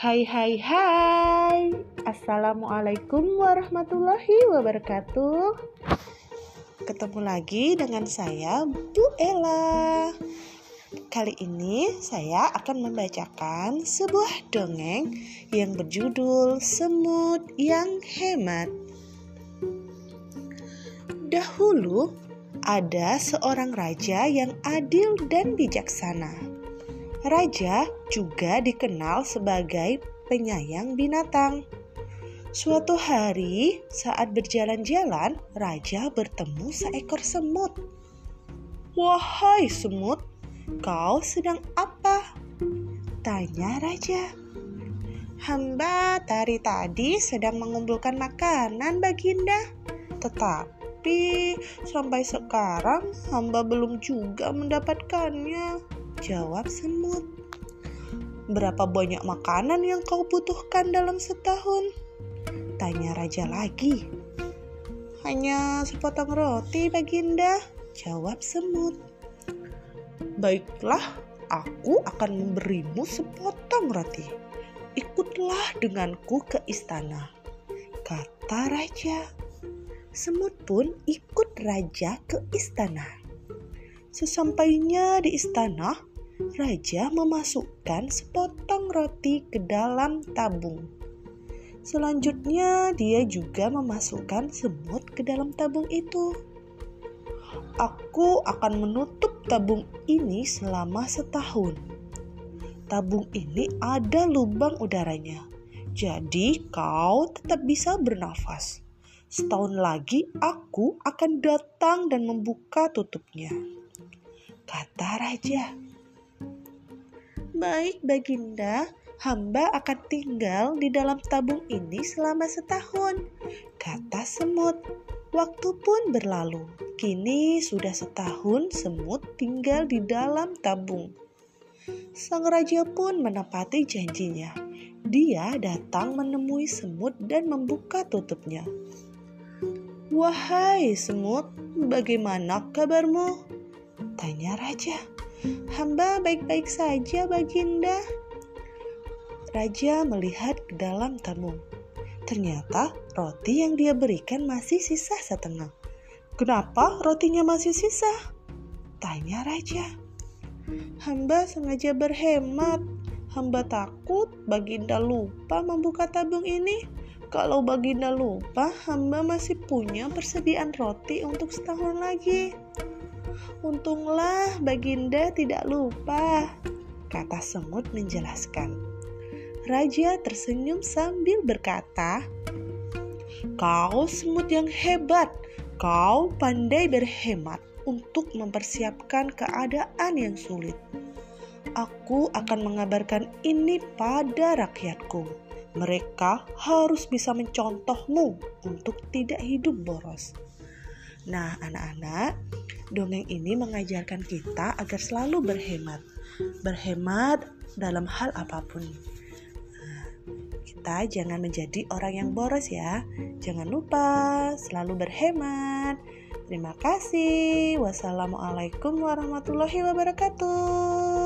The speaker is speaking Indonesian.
Hai hai hai. Assalamualaikum warahmatullahi wabarakatuh. Ketemu lagi dengan saya Bu Ella. Kali ini saya akan membacakan sebuah dongeng yang berjudul Semut yang Hemat. Dahulu ada seorang raja yang adil dan bijaksana Raja juga dikenal sebagai penyayang binatang. Suatu hari, saat berjalan-jalan, raja bertemu seekor semut. "Wahai semut, kau sedang apa?" tanya raja. "Hamba tari tadi sedang mengumpulkan makanan, Baginda. Tetapi sampai sekarang hamba belum juga mendapatkannya." Jawab semut. Berapa banyak makanan yang kau butuhkan dalam setahun? Tanya raja lagi. Hanya sepotong roti, Baginda. Jawab semut. Baiklah, aku akan memberimu sepotong roti. Ikutlah denganku ke istana, kata raja. Semut pun ikut raja ke istana. Sesampainya di istana, raja memasukkan sepotong roti ke dalam tabung. Selanjutnya, dia juga memasukkan semut ke dalam tabung itu. Aku akan menutup tabung ini selama setahun. Tabung ini ada lubang udaranya, jadi kau tetap bisa bernafas. Setahun lagi aku akan datang dan membuka tutupnya, kata raja. Baik, Baginda, hamba akan tinggal di dalam tabung ini selama setahun, kata semut. Waktu pun berlalu. Kini sudah setahun semut tinggal di dalam tabung. Sang raja pun menepati janjinya. Dia datang menemui semut dan membuka tutupnya. Wahai semut, bagaimana kabarmu? Tanya raja. Hamba baik-baik saja, Baginda. Raja melihat ke dalam tabung. Ternyata roti yang dia berikan masih sisa setengah. Kenapa rotinya masih sisa? Tanya Raja. Hamba sengaja berhemat. Hamba takut Baginda lupa membuka tabung ini. Kalau Baginda lupa, hamba masih punya persediaan roti untuk setahun lagi. Untunglah Baginda tidak lupa, kata semut menjelaskan. Raja tersenyum sambil berkata, Kau semut yang hebat, kau pandai berhemat untuk mempersiapkan keadaan yang sulit. Aku akan mengabarkan ini pada rakyatku. Mereka harus bisa mencontohmu untuk tidak hidup boros. Nah, anak-anak, Dongeng ini mengajarkan kita agar selalu berhemat, berhemat dalam hal apa pun. Nah, kita jangan menjadi orang yang boros ya. Jangan lupa selalu berhemat. Terima kasih. Wassalamualaikum warahmatullahi wabarakatuh.